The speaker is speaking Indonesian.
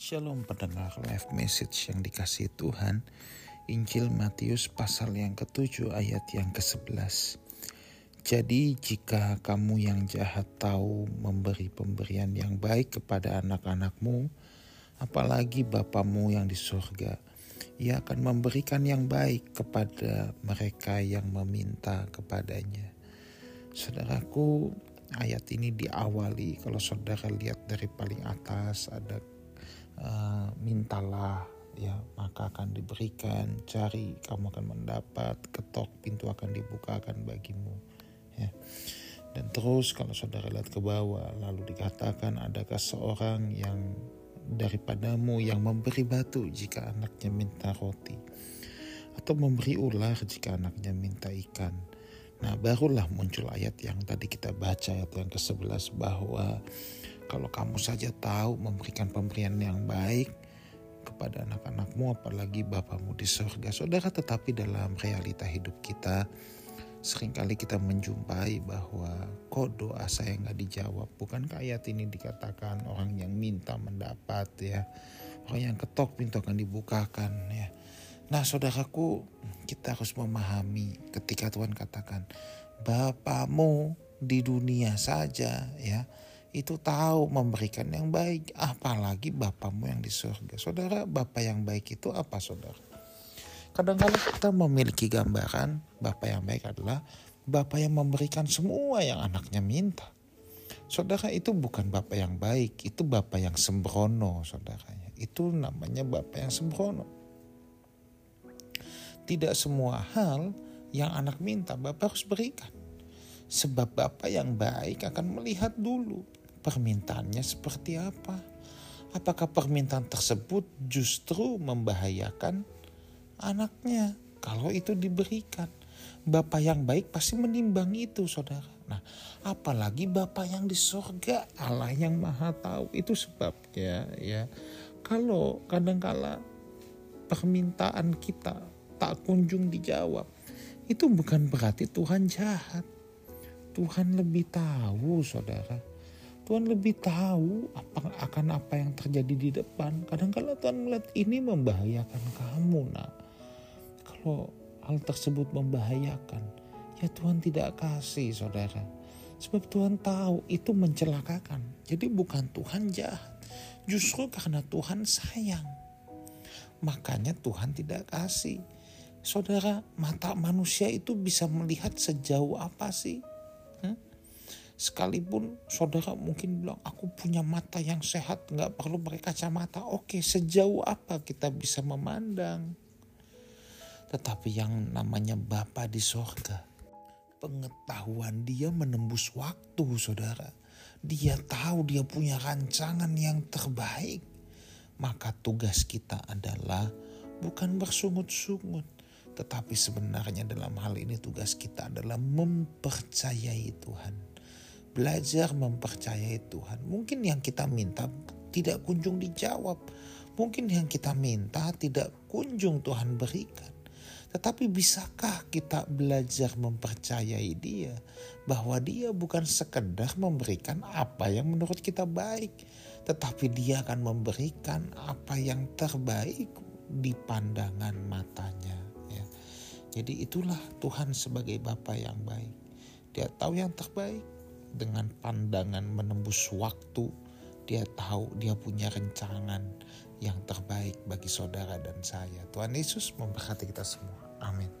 Shalom pendengar live message yang dikasih Tuhan. Injil Matius pasal yang ketujuh ayat yang ke-11 Jadi jika kamu yang jahat tahu memberi pemberian yang baik kepada anak-anakmu Apalagi Bapamu yang di surga Ia akan memberikan yang baik kepada mereka yang meminta kepadanya. Saudaraku ayat ini diawali. Kalau saudara lihat dari paling atas ada uh, mintalah ya maka akan diberikan cari kamu akan mendapat ketok pintu akan dibukakan bagimu ya. Dan terus kalau saudara lihat ke bawah lalu dikatakan adakah seorang yang daripadamu yang memberi batu jika anaknya minta roti? Atau memberi ular jika anaknya minta ikan? Nah barulah muncul ayat yang tadi kita baca ayat yang ke-11 bahwa kalau kamu saja tahu memberikan pemberian yang baik kepada anak-anakmu apalagi Bapamu di surga. Saudara tetapi dalam realita hidup kita sering kali kita menjumpai bahwa kok doa saya nggak dijawab. Bukankah ayat ini dikatakan orang yang minta mendapat ya. Orang yang ketok pintu akan dibukakan ya. Nah saudaraku kita harus memahami ketika Tuhan katakan Bapamu di dunia saja ya itu tahu memberikan yang baik, apalagi Bapamu yang di surga. Saudara, Bapak yang baik itu apa saudara? Kadang-kadang kita memiliki gambaran Bapak yang baik adalah Bapak yang memberikan semua yang anaknya minta. Saudara itu bukan Bapak yang baik, itu Bapak yang sembrono saudaranya. Itu namanya Bapak yang sembrono. Tidak semua hal yang anak minta Bapak harus berikan. Sebab Bapak yang baik akan melihat dulu permintaannya seperti apa. Apakah permintaan tersebut justru membahayakan anaknya kalau itu diberikan? Bapak yang baik pasti menimbang itu saudara. Nah apalagi Bapak yang di surga Allah yang maha tahu itu sebabnya ya. Kalau kadangkala permintaan kita tak kunjung dijawab itu bukan berarti Tuhan jahat. Tuhan lebih tahu saudara Tuhan lebih tahu apa akan apa yang terjadi di depan. Kadang-kadang Tuhan melihat ini membahayakan kamu, nak. Kalau hal tersebut membahayakan, ya Tuhan tidak kasih, saudara. Sebab Tuhan tahu itu mencelakakan. Jadi bukan Tuhan jahat. Justru karena Tuhan sayang. Makanya Tuhan tidak kasih. Saudara, mata manusia itu bisa melihat sejauh apa sih? Sekalipun saudara mungkin bilang, aku punya mata yang sehat, nggak perlu pakai kacamata. Oke, sejauh apa kita bisa memandang? Tetapi yang namanya Bapa di sorga, pengetahuan dia menembus waktu saudara. Dia tahu dia punya rancangan yang terbaik. Maka tugas kita adalah bukan bersungut-sungut. Tetapi sebenarnya dalam hal ini tugas kita adalah mempercayai Tuhan belajar mempercayai Tuhan. Mungkin yang kita minta tidak kunjung dijawab. Mungkin yang kita minta tidak kunjung Tuhan berikan. Tetapi bisakah kita belajar mempercayai dia bahwa dia bukan sekedar memberikan apa yang menurut kita baik, tetapi dia akan memberikan apa yang terbaik di pandangan matanya. Ya. Jadi itulah Tuhan sebagai Bapa yang baik. Dia tahu yang terbaik, dengan pandangan menembus waktu, dia tahu dia punya rencangan yang terbaik bagi saudara dan saya. Tuhan Yesus memberkati kita semua. Amin.